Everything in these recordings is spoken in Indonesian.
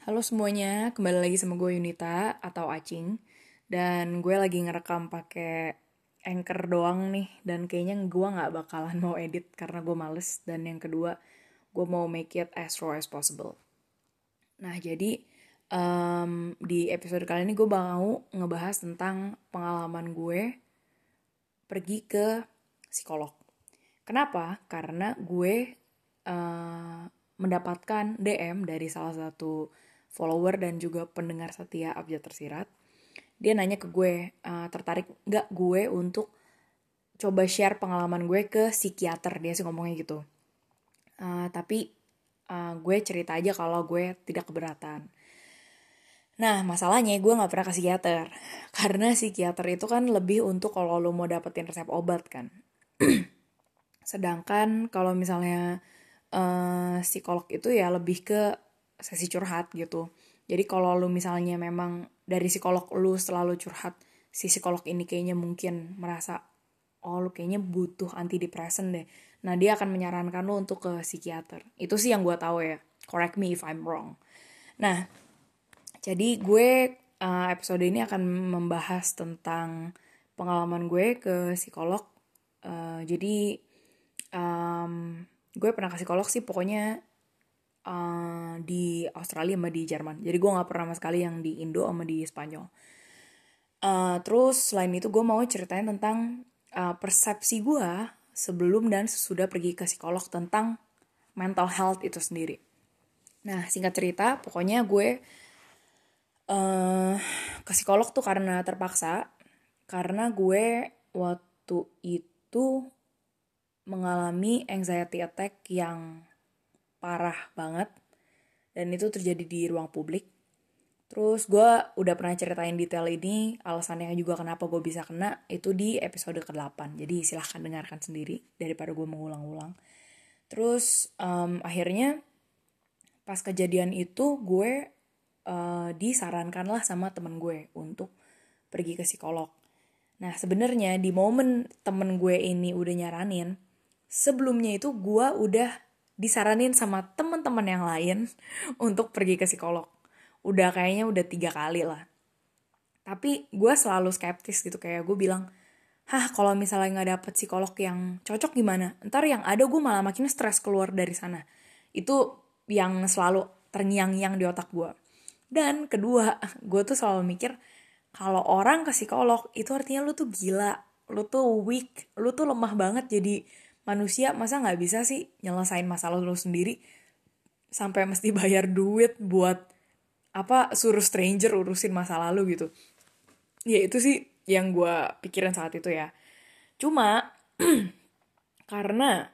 Halo semuanya, kembali lagi sama gue Yunita atau Acing. Dan gue lagi ngerekam pakai Anchor doang nih. Dan kayaknya gue gak bakalan mau edit karena gue males. Dan yang kedua, gue mau make it as raw as possible. Nah jadi um, di episode kali ini gue mau ngebahas tentang pengalaman gue pergi ke psikolog. Kenapa? Karena gue uh, mendapatkan DM dari salah satu follower dan juga pendengar setia Abjad Tersirat. Dia nanya ke gue, uh, tertarik nggak gue untuk coba share pengalaman gue ke psikiater, dia sih ngomongnya gitu. Uh, tapi uh, gue cerita aja kalau gue tidak keberatan. Nah, masalahnya gue gak pernah ke psikiater. Karena psikiater itu kan lebih untuk kalau lo mau dapetin resep obat kan. Sedangkan kalau misalnya uh, psikolog itu ya lebih ke sesi curhat gitu. Jadi kalau lu misalnya memang dari psikolog lu selalu curhat, si psikolog ini kayaknya mungkin merasa oh lu kayaknya butuh antidepresan deh. Nah dia akan menyarankan lu untuk ke psikiater. Itu sih yang gue tahu ya. Correct me if I'm wrong. Nah jadi gue uh, episode ini akan membahas tentang pengalaman gue ke psikolog. Uh, jadi um, gue pernah ke psikolog sih pokoknya uh, di Australia sama di Jerman. Jadi gue nggak pernah sama sekali yang di Indo sama di Spanyol. Uh, terus selain itu gue mau ceritain tentang uh, persepsi gue sebelum dan sesudah pergi ke psikolog tentang mental health itu sendiri. Nah singkat cerita pokoknya gue uh, ke psikolog tuh karena terpaksa karena gue waktu itu mengalami anxiety attack yang parah banget dan itu terjadi di ruang publik. Terus gue udah pernah ceritain detail ini, alasannya juga kenapa gue bisa kena, itu di episode ke-8. Jadi silahkan dengarkan sendiri daripada gue mengulang-ulang. Terus um, akhirnya pas kejadian itu gue uh, disarankan lah sama temen gue untuk pergi ke psikolog. Nah sebenarnya di momen temen gue ini udah nyaranin, sebelumnya itu gue udah disaranin sama teman-teman yang lain untuk pergi ke psikolog. Udah kayaknya udah tiga kali lah. Tapi gue selalu skeptis gitu kayak gue bilang, hah kalau misalnya nggak dapet psikolog yang cocok gimana? Ntar yang ada gue malah makin stres keluar dari sana. Itu yang selalu terngiang-ngiang di otak gue. Dan kedua, gue tuh selalu mikir, kalau orang ke psikolog itu artinya lu tuh gila, lu tuh weak, lu tuh lemah banget jadi manusia masa nggak bisa sih nyelesain masalah lu sendiri? Sampai mesti bayar duit buat apa suruh stranger urusin masa lalu gitu. Ya itu sih yang gue pikirin saat itu ya. Cuma karena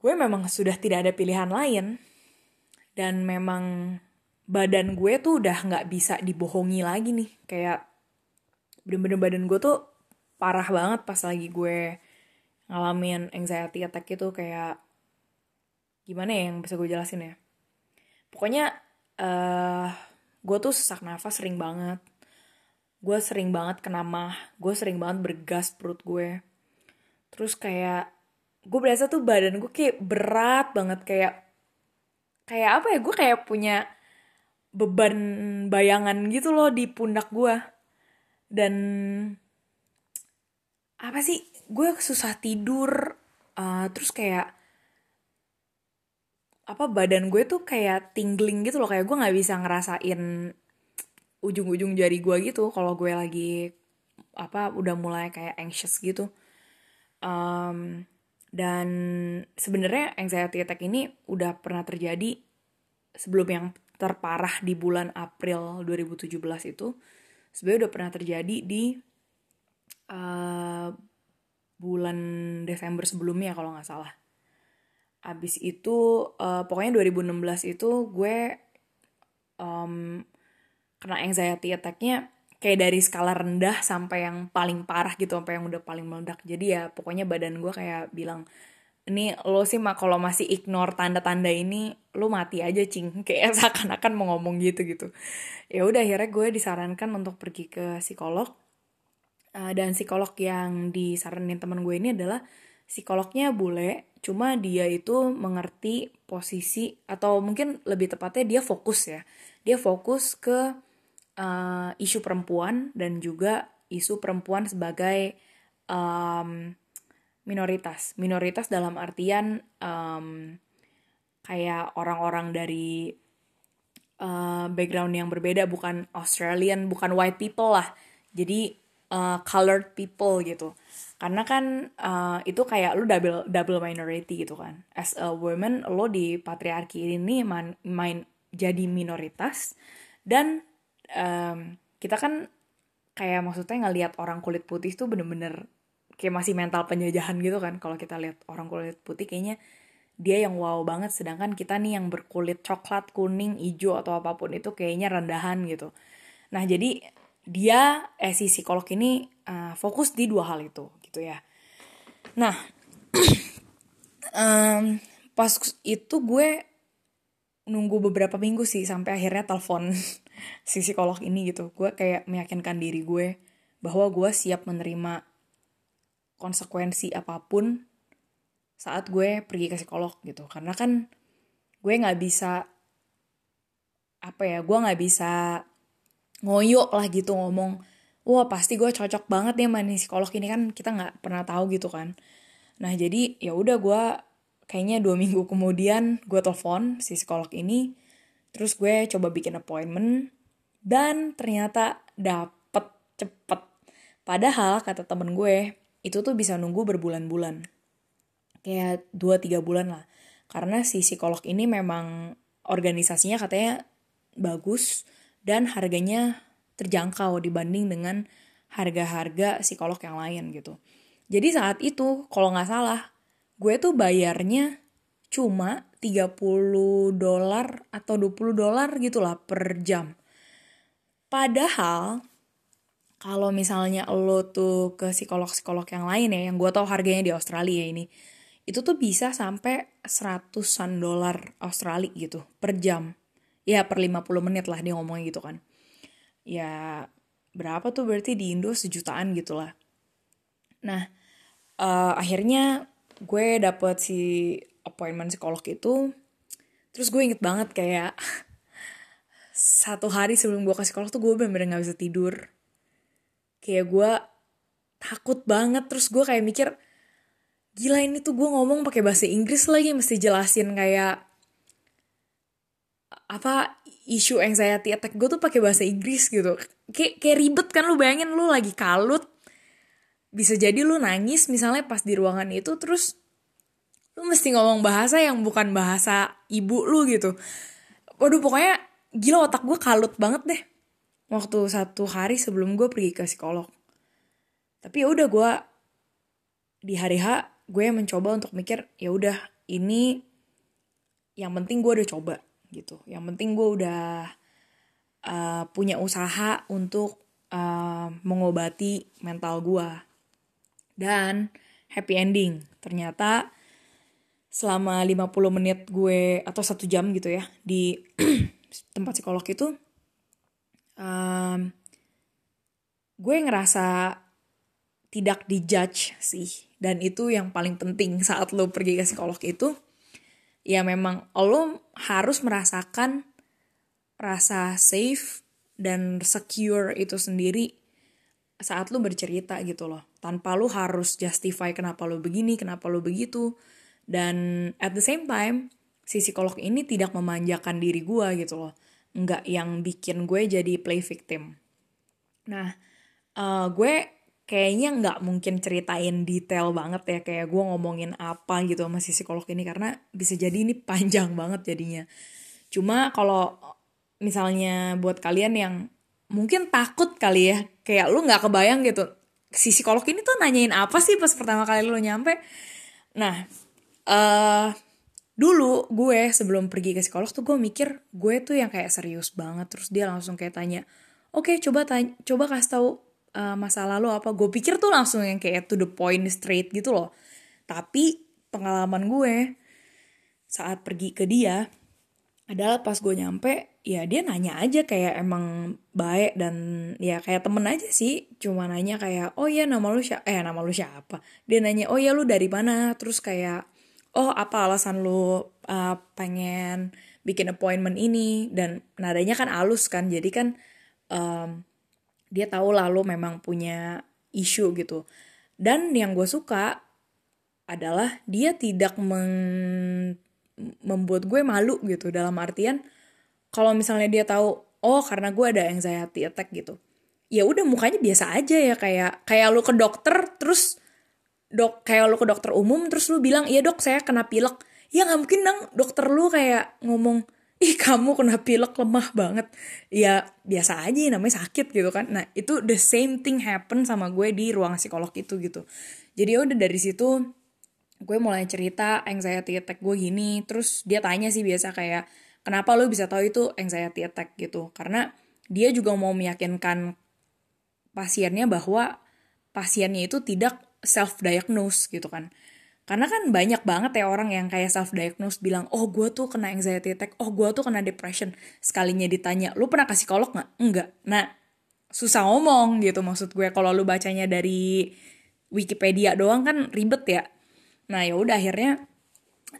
gue memang sudah tidak ada pilihan lain dan memang badan gue tuh udah nggak bisa dibohongi lagi nih. Kayak bener-bener badan gue tuh parah banget pas lagi gue ngalamin anxiety attack itu kayak gimana ya yang bisa gue jelasin ya? Pokoknya uh, gue tuh sesak nafas sering banget. Gue sering banget kena mah gue sering banget bergas perut gue. Terus kayak gue berasa tuh badan gue kayak berat banget kayak kayak apa ya gue kayak punya beban bayangan gitu loh di pundak gue. Dan apa sih gue susah tidur uh, terus kayak apa badan gue tuh kayak tingling gitu loh. Kayak gue nggak bisa ngerasain ujung-ujung jari gue gitu kalau gue lagi apa udah mulai kayak anxious gitu. Um, dan sebenarnya anxiety attack ini udah pernah terjadi sebelum yang terparah di bulan April 2017 itu. Sebenarnya udah pernah terjadi di uh, bulan Desember sebelumnya kalau nggak salah. Abis itu uh, pokoknya 2016 itu gue um, kena anxiety attack-nya kayak dari skala rendah sampai yang paling parah gitu sampai yang udah paling meledak. Jadi ya pokoknya badan gue kayak bilang ini lo sih mah kalau masih ignore tanda-tanda ini lo mati aja cing kayak seakan-akan mau ngomong gitu gitu ya udah akhirnya gue disarankan untuk pergi ke psikolog uh, dan psikolog yang disaranin teman gue ini adalah psikolognya bule cuma dia itu mengerti posisi atau mungkin lebih tepatnya dia fokus ya. Dia fokus ke uh, isu perempuan dan juga isu perempuan sebagai um, minoritas. Minoritas dalam artian um, kayak orang-orang dari uh, background yang berbeda bukan Australian bukan white people lah. Jadi uh, colored people gitu. Karena kan uh, itu kayak lu double double minority gitu kan. As a woman lo di patriarki ini man, main jadi minoritas dan um, kita kan kayak maksudnya ngelihat orang kulit putih tuh bener-bener kayak masih mental penjajahan gitu kan. Kalau kita lihat orang kulit putih kayaknya dia yang wow banget. Sedangkan kita nih yang berkulit coklat kuning hijau atau apa pun itu kayaknya rendahan gitu. Nah jadi dia eh si psikolog ini uh, fokus di dua hal itu gitu ya. Nah um, pas itu gue nunggu beberapa minggu sih sampai akhirnya telepon si psikolog ini gitu. Gue kayak meyakinkan diri gue bahwa gue siap menerima konsekuensi apa pun saat gue pergi ke psikolog gitu. Karena kan gue nggak bisa apa ya gue nggak bisa ngoyo lah gitu ngomong wah pasti gue cocok banget ya sama psikolog ini kan kita nggak pernah tahu gitu kan. Nah jadi ya udah gue kayaknya dua minggu kemudian gue telepon si psikolog ini terus gue coba bikin appointment dan ternyata dapet cepet. Padahal kata temen gue itu tuh bisa nunggu berbulan-bulan. Kayak dua tiga bulan lah. Karena si psikolog ini memang organisasinya katanya bagus dan harganya terjangkau dibanding dengan harga-harga psikolog yang lain gitu. Jadi saat itu kalau nggak salah gue tuh bayarnya cuma 30 dolar atau 20 dolar gitu lah per jam. Padahal kalau misalnya lo tuh ke psikolog-psikolog yang lain ya, yang gue tau harganya di Australia ini, itu tuh bisa sampai seratusan dolar Australia gitu per jam. Ya per 50 menit lah dia ngomongnya gitu kan ya berapa tuh berarti di Indo sejutaan gitu lah. Nah, uh, akhirnya gue dapet si appointment psikolog itu, terus gue inget banget kayak satu hari sebelum gue ke psikolog tuh gue bener-bener gak bisa tidur. Kayak gue takut banget, terus gue kayak mikir, gila ini tuh gue ngomong pakai bahasa Inggris lagi mesti jelasin kayak apa isu anxiety attack gue tuh pakai bahasa Inggris gitu. Kayak kayak ribet kan lu bayangin lu lagi kalut bisa jadi lu nangis misalnya pas di ruangan itu terus lu mesti ngomong bahasa yang bukan bahasa ibu lu gitu. Waduh pokoknya gila otak gue kalut banget deh. Waktu satu hari sebelum gue pergi ke psikolog. Tapi ya udah gue di hari H gue mencoba untuk mikir ya udah ini yang penting gue udah coba gitu. Yang penting gue udah uh, punya usaha untuk uh, mengobati mental gue dan happy ending. Ternyata selama 50 menit gue atau satu jam gitu ya di tempat psikolog itu um, gue ngerasa tidak dijudge sih. Dan itu yang paling penting saat lo pergi ke psikolog itu ya memang. Lo harus merasakan rasa safe dan secure itu sendiri saat lu bercerita gitu loh. Tanpa lu harus justify kenapa lu begini kenapa lu begitu. Dan at the same time si psikolog ini tidak memanjakan diri gue gitu loh. Nggak yang bikin gue jadi play victim. Nah uh, gue kayaknya nggak mungkin ceritain detail banget ya kayak gue ngomongin apa gitu sama si psikolog ini karena bisa jadi ini panjang banget jadinya. Cuma kalau misalnya buat kalian yang mungkin takut kali ya kayak lu nggak kebayang gitu si psikolog ini tuh nanyain apa sih pas pertama kali lu nyampe? Nah uh, dulu gue sebelum pergi ke psikolog tuh gue mikir gue tuh yang kayak serius banget terus dia langsung kayak tanya oke okay, coba tanya coba kasih tahu uh, masa lalu apa gue pikir tuh langsung yang kayak to the point straight gitu loh. Tapi pengalaman gue saat pergi ke dia adalah pas gue nyampe ya dia nanya aja kayak emang baik dan ya kayak temen aja sih. Cuma nanya kayak oh ya nama lu siapa eh nama lu siapa? Dia nanya oh ya lu dari mana? Terus kayak oh apa alasan lu uh, pengen bikin appointment ini? Dan nadanya kan halus kan jadi kan um, dia tahu lah lu memang punya isu gitu. Dan yang gue suka adalah dia tidak meng membuat gue malu gitu. Dalam artian kalau misalnya dia tahu oh karena gue ada anxiety attack gitu ya udah mukanya biasa aja ya. Kayak kayak lu ke dokter terus dok kayak lu ke dokter umum terus lu bilang iya dok saya kena pilek. Ya nggak mungkin dong dokter lu kayak ngomong ih kamu kena pilek lemah banget. Ya biasa aja namanya sakit gitu kan. Nah itu the same thing happen sama gue di ruang psikolog itu gitu. Jadi ya udah dari situ gue mulai cerita anxiety attack gue gini. Terus dia tanya sih biasa kayak kenapa lo bisa tahu itu anxiety attack? gitu. Karena dia juga mau meyakinkan pasiennya bahwa pasiennya itu tidak self diagnose gitu kan karena kan banyak banget ya orang yang kayak self diagnose bilang oh gue tuh kena anxiety attack oh gue tuh kena depression. Sekalinya ditanya lu pernah ke psikolog nggak? Enggak. Nah susah ngomong gitu maksud gue. Kalau lu bacanya dari Wikipedia doang kan ribet ya. Nah ya udah akhirnya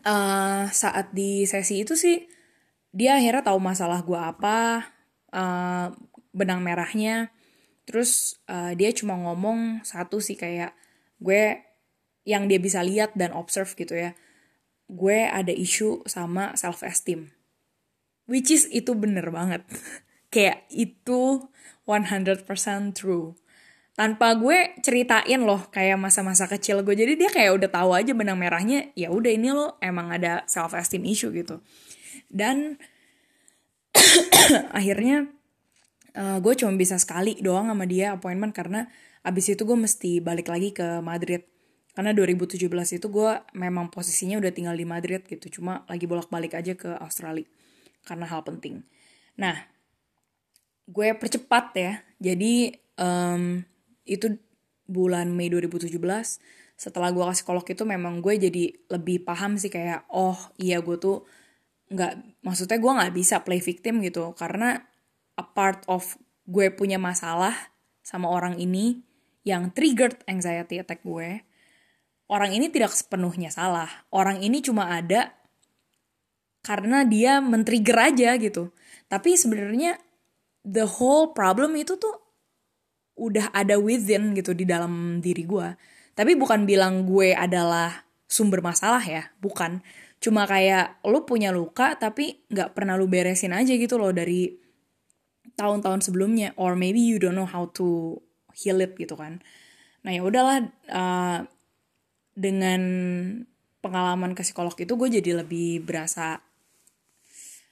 uh, saat di sesi itu sih dia akhirnya tahu masalah gue apa, uh, benang merahnya. Terus uh, dia cuma ngomong satu sih kayak gue yang dia bisa lihat dan observe gitu ya. Gue ada isu sama self esteem. Which is itu bener banget. kayak itu 100% true tanpa gue ceritain loh kayak masa-masa kecil gue jadi dia kayak udah tahu aja benang merahnya ya udah ini lo emang ada self esteem issue gitu dan akhirnya uh, gue cuma bisa sekali doang sama dia appointment karena abis itu gue mesti balik lagi ke Madrid karena 2017 itu gue memang posisinya udah tinggal di Madrid gitu cuma lagi bolak-balik aja ke Australia karena hal penting. Nah gue percepat ya. Jadi um, itu bulan Mei 2017 setelah gue kasih psikolog itu memang gue jadi lebih paham sih kayak oh iya gue tuh nggak maksudnya gue nggak bisa play victim gitu. Karena a part of gue punya masalah sama orang ini yang triggered anxiety attack gue orang ini tidak sepenuhnya salah orang ini cuma ada karena dia men-trigger aja gitu tapi sebenarnya the whole problem itu tuh udah ada within gitu di dalam diri gue. Tapi bukan bilang gue adalah sumber masalah ya, bukan. Cuma kayak lu punya luka tapi nggak pernah lu beresin aja gitu loh dari tahun-tahun sebelumnya. Or maybe you don't know how to heal it gitu kan. Nah ya udahlah uh, dengan pengalaman ke psikolog itu gue jadi lebih berasa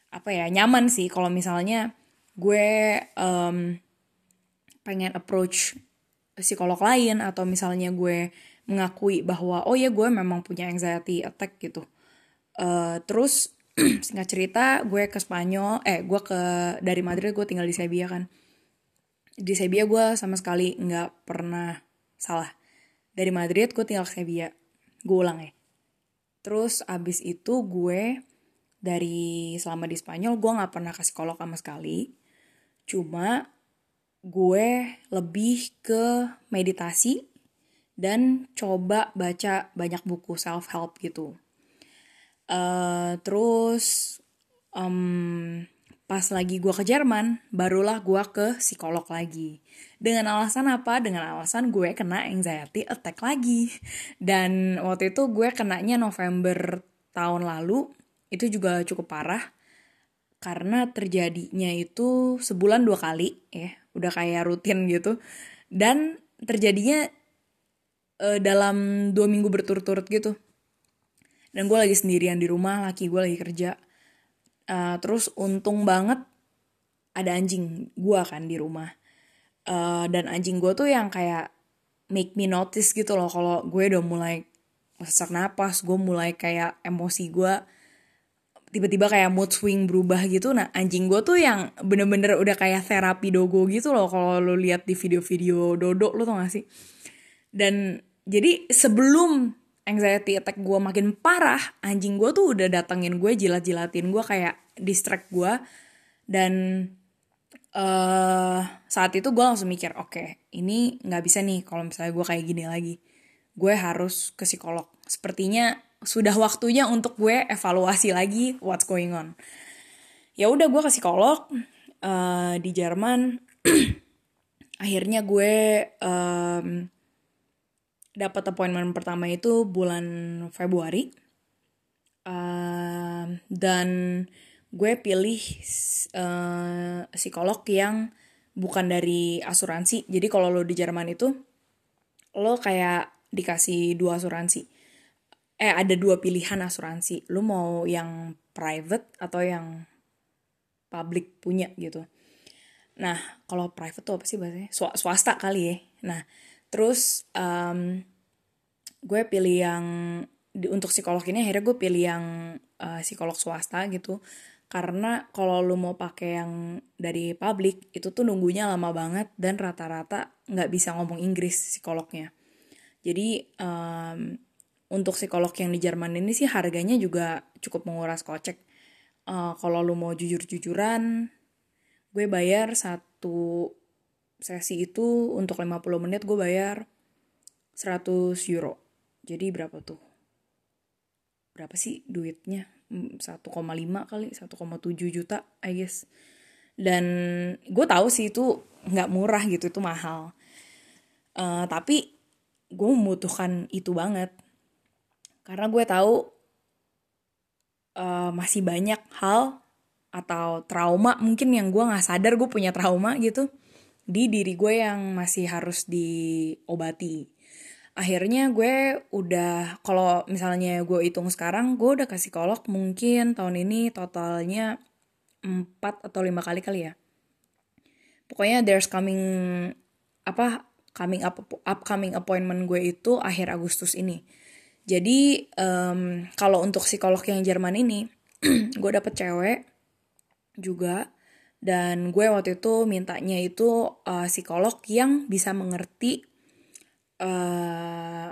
apa ya nyaman sih kalau misalnya gue um, pengen approach psikolog lain atau misalnya gue mengakui bahwa oh ya gue memang punya anxiety attack gitu. Uh, terus singkat cerita gue ke Spanyol eh gue ke dari Madrid gue tinggal di Sevilla kan. Di Sevilla gue sama sekali nggak pernah salah dari Madrid gue tinggal ke Sevilla. Gue ulang ya. Terus abis itu gue dari selama di Spanyol gue nggak pernah ke psikolog sama sekali. Cuma gue lebih ke meditasi dan coba baca banyak buku self help gitu. Uh, terus um, pas lagi gue ke Jerman, barulah gue ke psikolog lagi. Dengan alasan apa? Dengan alasan gue kena anxiety attack lagi. Dan waktu itu gue kenanya November tahun lalu, itu juga cukup parah. Karena terjadinya itu sebulan dua kali ya udah kayak rutin gitu dan terjadinya uh, dalam dua minggu berturut-turut gitu dan gue lagi sendirian di rumah laki gue lagi kerja uh, terus untung banget ada anjing gue kan di rumah. Uh, dan anjing gue tuh yang kayak make me notice gitu loh kalau gue udah mulai sesak napas gue mulai kayak emosi gue tiba-tiba kayak mood swing berubah gitu. Nah anjing gue tuh yang bener-bener udah kayak terapi dogo gitu loh kalau lo lihat di video-video dodo lo tau gak sih? Dan jadi sebelum anxiety attack gue makin parah anjing gue tuh udah datengin gue jilat-jilatin gue kayak distract gue dan uh, saat itu gue langsung mikir oke okay, ini nggak bisa nih kalau misalnya gue kayak gini lagi. Gue harus ke psikolog. Sepertinya sudah waktunya untuk gue evaluasi lagi what's going on. Ya udah gue ke psikolog uh, di Jerman. Akhirnya gue um, dapat appointment pertama itu bulan Februari. Uh, dan gue pilih uh, psikolog yang bukan dari asuransi. Jadi kalau lo di Jerman itu lo kayak dikasih dua asuransi. Eh ada dua pilihan asuransi. Lo mau yang private atau yang public punya gitu. Nah kalau private tuh apa sih bahasanya? Swasta kali ya. Nah terus um, gue pilih yang di, untuk psikolog ini akhirnya gue pilih yang uh, psikolog swasta gitu. Karena kalau lu mau pakai yang dari publik itu tuh nunggunya lama banget dan rata-rata nggak bisa ngomong Inggris psikolognya. Jadi um, untuk psikolog yang di Jerman ini sih harganya juga cukup menguras kocek. Uh, kalau lu mau jujur-jujuran gue bayar satu sesi itu untuk 50 menit gue bayar 100 euro. Jadi berapa tuh? Berapa sih duitnya? 1,5 kali 1,7 juta I guess. Dan gue tahu sih itu nggak murah gitu itu mahal. Uh, tapi gue membutuhkan itu banget. Karena gue tahu uh, masih banyak hal atau trauma mungkin yang gue nggak sadar gue punya trauma gitu di diri gue yang masih harus diobati. Akhirnya gue udah kalau misalnya gue hitung sekarang gue udah kasih psikolog mungkin tahun ini totalnya empat atau lima kali kali ya. Pokoknya there's coming apa coming up upcoming appointment gue itu akhir Agustus ini. Jadi um, kalau untuk psikolog yang Jerman ini gue dapet cewek juga dan gue waktu itu mintanya itu uh, psikolog yang bisa mengerti uh,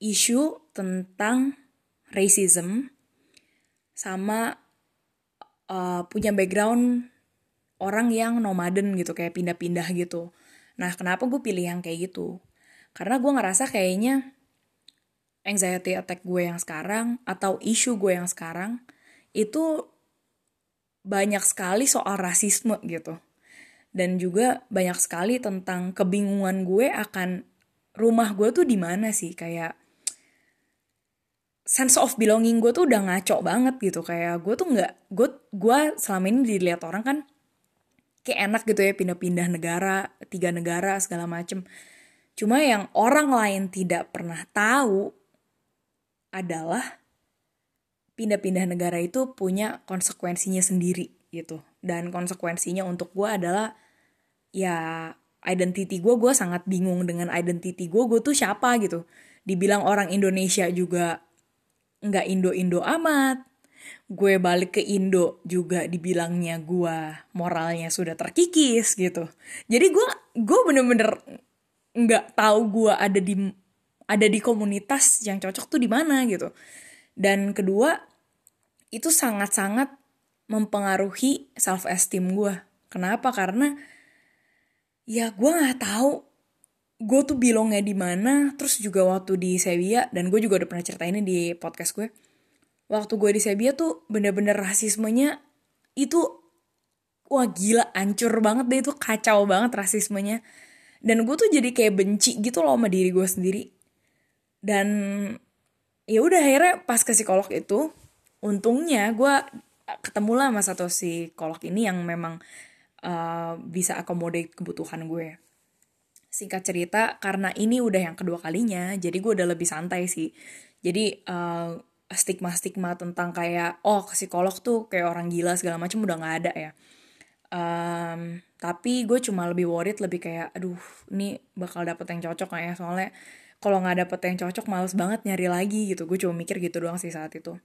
isu tentang racism sama uh, punya background orang yang nomaden gitu kayak pindah-pindah gitu. Nah kenapa gue pilih yang kayak gitu? Karena gue ngerasa kayaknya anxiety attack gue yang sekarang atau isu gue yang sekarang itu banyak sekali soal rasisme gitu. Dan juga banyak sekali tentang kebingungan gue akan rumah gue tuh di mana sih? Kayak sense of belonging gue tuh udah ngaco banget gitu. Kayak gue tuh nggak gue gue selama ini dilihat orang kan kayak enak gitu ya pindah-pindah negara tiga negara segala macem. Cuma yang orang lain tidak pernah tahu adalah pindah-pindah negara itu punya konsekuensinya sendiri gitu. Dan konsekuensinya untuk gue adalah ya identity gue gue sangat bingung dengan identity gue gue tuh siapa gitu. Dibilang orang Indonesia juga nggak Indo Indo amat gue balik ke Indo juga dibilangnya gue moralnya sudah terkikis gitu. Jadi gue gue bener-bener nggak tahu gue ada di ada di komunitas yang cocok tuh di mana gitu. Dan kedua itu sangat-sangat mempengaruhi self esteem gue kenapa? Karena ya gue nggak tahu gue tuh bilongnya di mana terus juga waktu di Sevilla dan gue juga udah pernah cerita ini di podcast gue waktu gue di Sevilla tuh bener-bener rasismenya itu wah gila ancur banget deh itu kacau banget rasismenya. Dan gue tuh jadi kayak benci gitu loh sama diri gue sendiri. Dan ya udah akhirnya pas ke psikolog itu untungnya gue ketemu lah sama satu psikolog ini yang memang uh, bisa accommodate kebutuhan gue. Singkat cerita, karena ini udah yang kedua kalinya, jadi gue udah lebih santai sih. Jadi uh, stigma-stigma tentang kayak oh psikolog tuh kayak orang gila segala macam udah nggak ada ya. Um, tapi gue cuma lebih worried lebih kayak aduh ini bakal dapet yang cocok gak ya soalnya kalau nggak dapet yang cocok males banget nyari lagi gitu gue cuma mikir gitu doang sih saat itu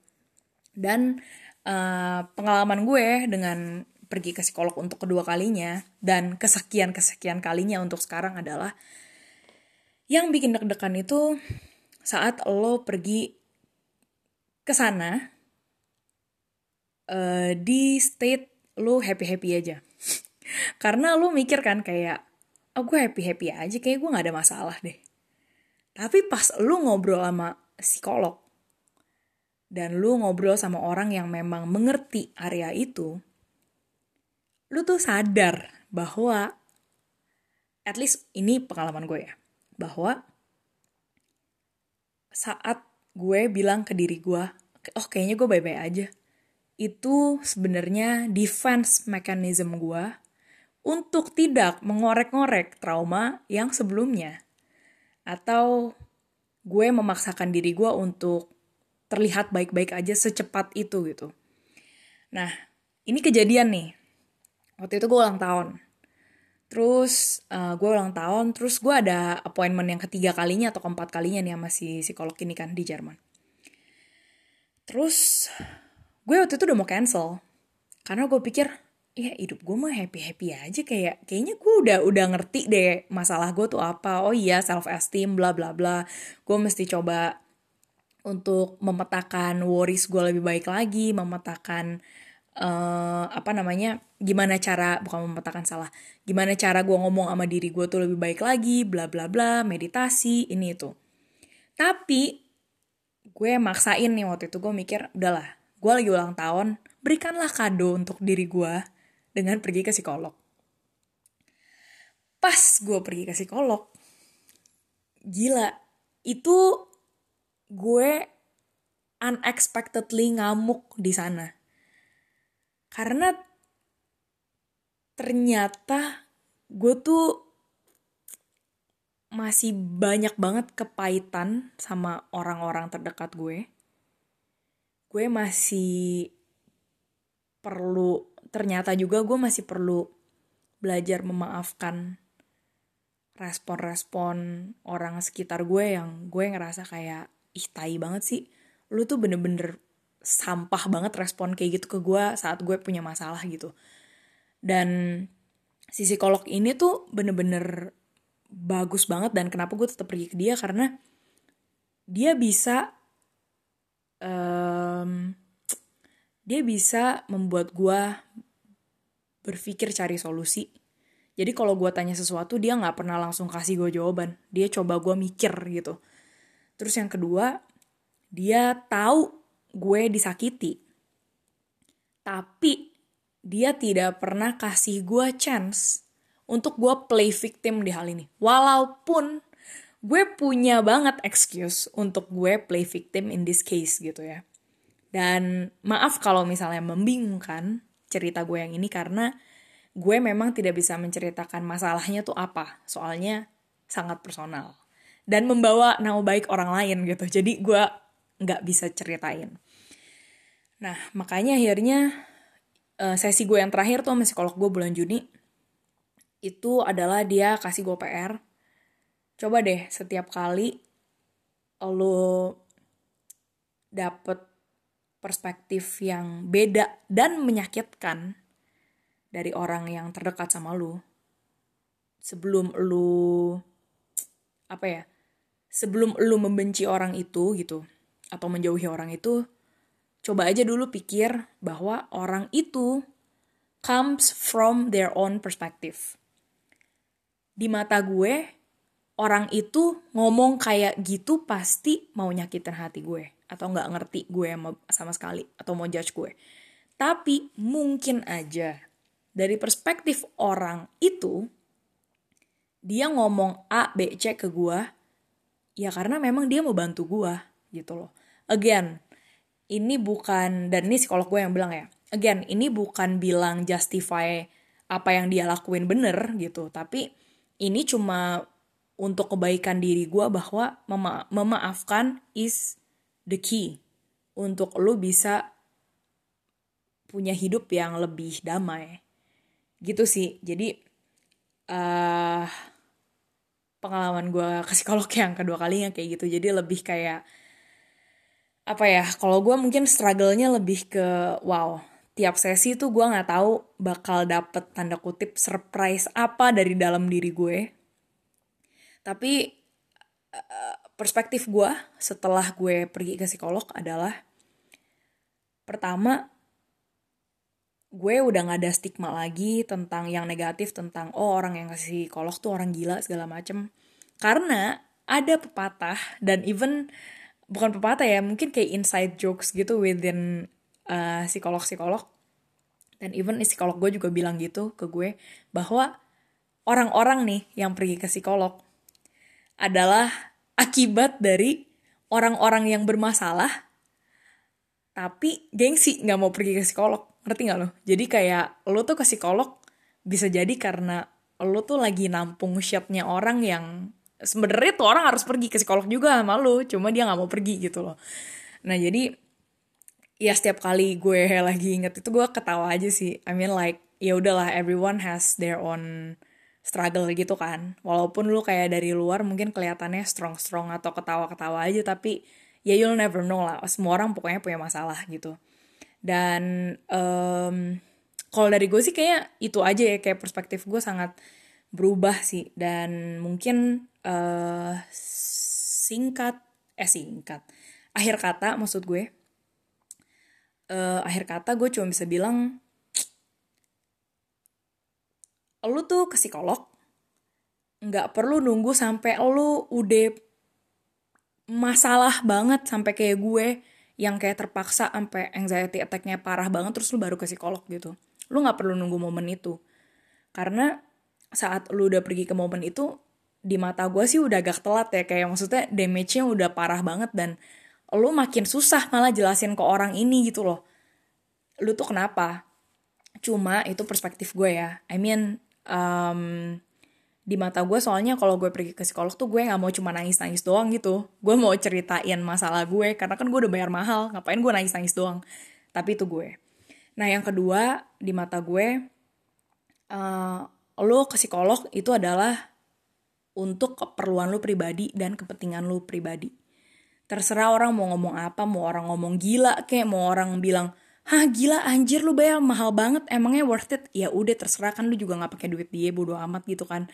dan uh, pengalaman gue dengan pergi ke psikolog untuk kedua kalinya dan kesekian-kesekian kalinya untuk sekarang adalah yang bikin deg-degan itu saat lo pergi ke sana uh, di state lu happy happy aja. Karena lu mikir kan kayak oh happy happy aja kayak gue nggak ada masalah deh. Tapi pas lu ngobrol sama psikolog dan lu ngobrol sama orang yang memang mengerti area itu lu tuh sadar bahwa at least ini pengalaman gue ya bahwa saat gue bilang ke diri gue, oh kayaknya gue baik-baik aja. Itu sebenarnya defense mechanism gue untuk tidak mengorek-ngorek trauma yang sebelumnya. Atau gue memaksakan diri gue untuk terlihat baik-baik aja secepat itu gitu. Nah, ini kejadian nih. Waktu itu gue ulang tahun. Terus uh, gue ulang tahun, terus gue ada appointment yang ketiga kalinya atau keempat kalinya nih sama si psikolog ini kan di Jerman. Terus gue waktu itu udah mau cancel. Karena gue pikir, ya hidup gue mah happy-happy aja kayak kayaknya gue udah udah ngerti deh masalah gue tuh apa. Oh iya self esteem bla bla bla. Gue mesti coba untuk memetakan worries gue lebih baik lagi, memetakan uh, apa namanya gimana cara bukan memetakan salah gimana cara gue ngomong sama diri gue tuh lebih baik lagi bla bla bla meditasi ini itu. Tapi gue maksain nih waktu itu gue mikir udahlah gue lagi ulang tahun berikanlah kado untuk diri gue dengan pergi ke psikolog. Pas gue pergi ke psikolog gila itu gue unexpectedly ngamuk di sana karena ternyata gue tuh masih banyak banget kepahitan sama orang-orang terdekat gue. Gue masih perlu, ternyata juga gue masih perlu belajar memaafkan respon-respon orang sekitar gue yang gue ngerasa kayak ih tai banget sih. Lu tuh bener-bener sampah banget respon kayak gitu ke gue saat gue punya masalah gitu. Dan si psikolog ini tuh bener-bener bagus banget dan kenapa gue tetap pergi ke dia karena dia bisa um, dia bisa membuat gue berpikir cari solusi. Jadi kalau gue tanya sesuatu dia nggak pernah langsung kasih gue jawaban. Dia coba gue mikir gitu terus yang kedua dia tahu gue disakiti. Tapi dia tidak pernah kasih gue chance untuk gue play victim di hal ini. Walaupun gue punya banget excuse untuk gue play victim in this case gitu ya. Dan maaf kalau misalnya membingungkan cerita gue yang ini karena gue memang tidak bisa menceritakan masalahnya tuh apa. Soalnya sangat personal. Dan membawa nama baik orang lain gitu. Jadi gue nggak bisa ceritain. Nah, makanya akhirnya uh, sesi gue yang terakhir tuh sama psikolog gue bulan Juni itu adalah dia kasih gue PR. Coba deh setiap kali lo dapet perspektif yang beda dan menyakitkan dari orang yang terdekat sama lu sebelum lu apa ya sebelum lu membenci orang itu gitu atau menjauhi orang itu coba aja dulu pikir bahwa orang itu comes from their own perspective. Di mata gue, orang itu ngomong kayak gitu pasti mau nyakitin hati gue. Atau nggak ngerti gue sama, sama sekali. Atau mau judge gue. Tapi mungkin aja dari perspektif orang itu, dia ngomong A, B, C ke gue, ya karena memang dia mau bantu gue gitu loh. Again, ini bukan dan ini psikolog gue yang bilang ya. Again ini bukan bilang justify apa yang dia lakuin bener gitu. Tapi ini cuma untuk kebaikan diri gue bahwa mema memaafkan is the key untuk lo bisa punya hidup yang lebih damai. Gitu sih. Jadi uh, pengalaman gue ke psikolog yang kedua kalinya kayak gitu. Jadi lebih kayak apa ya kalau gue mungkin struggle-nya lebih ke wow tiap sesi tuh gue nggak tahu bakal dapet tanda kutip surprise apa dari dalam diri gue. Tapi eh, perspektif gue setelah gue pergi ke psikolog adalah pertama gue udah gak ada stigma lagi tentang yang negatif tentang oh orang yang kasih psikolog tuh orang gila segala macem. Karena ada pepatah dan even bukan pepatah ya mungkin kayak inside jokes gitu within uh, psikolog-psikolog. Dan even psikolog gue juga bilang gitu ke gue bahwa orang-orang nih yang pergi ke psikolog adalah akibat dari orang-orang yang bermasalah tapi gengsi nggak mau pergi ke psikolog ngerti nggak lo? Jadi kayak lo tuh ke psikolog bisa jadi karena lo tuh lagi nampung shitnya orang yang sebenarnya tuh orang harus pergi ke psikolog juga sama lo cuma dia nggak mau pergi gitu loh. Nah jadi ya setiap kali gue lagi inget itu gue ketawa aja sih. I mean like ya udahlah everyone has their own struggle gitu kan. Walaupun lu kayak dari luar mungkin kelihatannya strong strong atau ketawa ketawa aja tapi ya you'll never know lah. Semua orang pokoknya punya masalah gitu dan um, kalau dari gue sih kayak itu aja ya kayak perspektif gue sangat berubah sih. Dan mungkin uh, singkat eh singkat. Akhir kata maksud gue uh, akhir kata gue cuma bisa bilang lu tuh ke psikolog. Nggak perlu nunggu sampai lu udah masalah banget sampai kayak gue yang kayak terpaksa sampai anxiety attack-nya parah banget terus lu baru ke psikolog gitu. Lu nggak perlu nunggu momen itu. Karena saat lu udah pergi ke momen itu di mata gue sih udah agak telat ya kayak maksudnya damage-nya udah parah banget dan lu makin susah malah jelasin ke orang ini gitu loh. Lu tuh kenapa? Cuma itu perspektif gue ya. I mean um, di mata gue soalnya kalau gue pergi ke psikolog tuh gue nggak mau cuma nangis nangis doang gitu. Gue mau ceritain masalah gue karena kan gue udah bayar mahal ngapain gue nangis nangis doang? Tapi itu gue. Nah yang kedua di mata gue uh, lo ke psikolog itu adalah untuk keperluan lo pribadi dan kepentingan lo pribadi. Terserah orang mau ngomong apa mau orang ngomong gila kayak mau orang bilang hah gila anjir lu bayar mahal banget emangnya worth it? Ya udah terserah kan lu juga nggak pakai duit dia bodo amat gitu kan.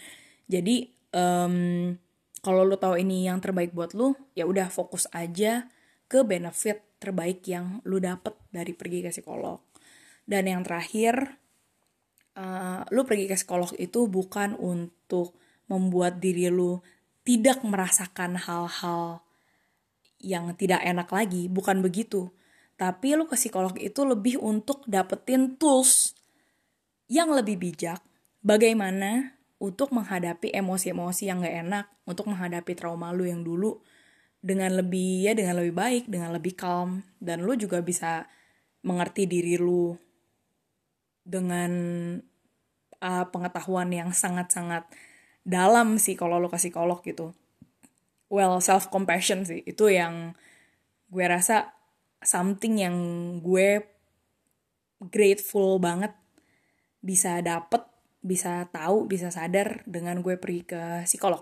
Jadi um, kalau lu tahu ini yang terbaik buat lu ya udah fokus aja ke benefit terbaik yang lu dapet dari pergi ke psikolog. Dan yang terakhir uh, lu pergi ke psikolog itu bukan untuk membuat diri lu tidak merasakan hal-hal yang tidak enak lagi bukan begitu tapi lu ke psikolog itu lebih untuk dapetin tools yang lebih bijak. Bagaimana untuk menghadapi emosi-emosi yang gak enak, untuk menghadapi trauma lu yang dulu dengan lebih ya dengan lebih baik, dengan lebih calm dan lu juga bisa mengerti diri lu dengan uh, pengetahuan yang sangat-sangat dalam sih kalau lu ke psikolog gitu. Well, self compassion sih itu yang gue rasa something yang gue grateful banget bisa dapet, bisa tahu, bisa sadar dengan gue pergi ke psikolog.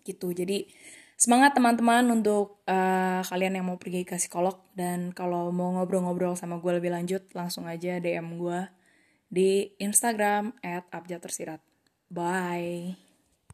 Gitu. Jadi semangat teman-teman untuk uh, kalian yang mau pergi ke psikolog dan kalau mau ngobrol-ngobrol sama gue lebih lanjut langsung aja DM gue di Instagram @abjatersirat. Bye.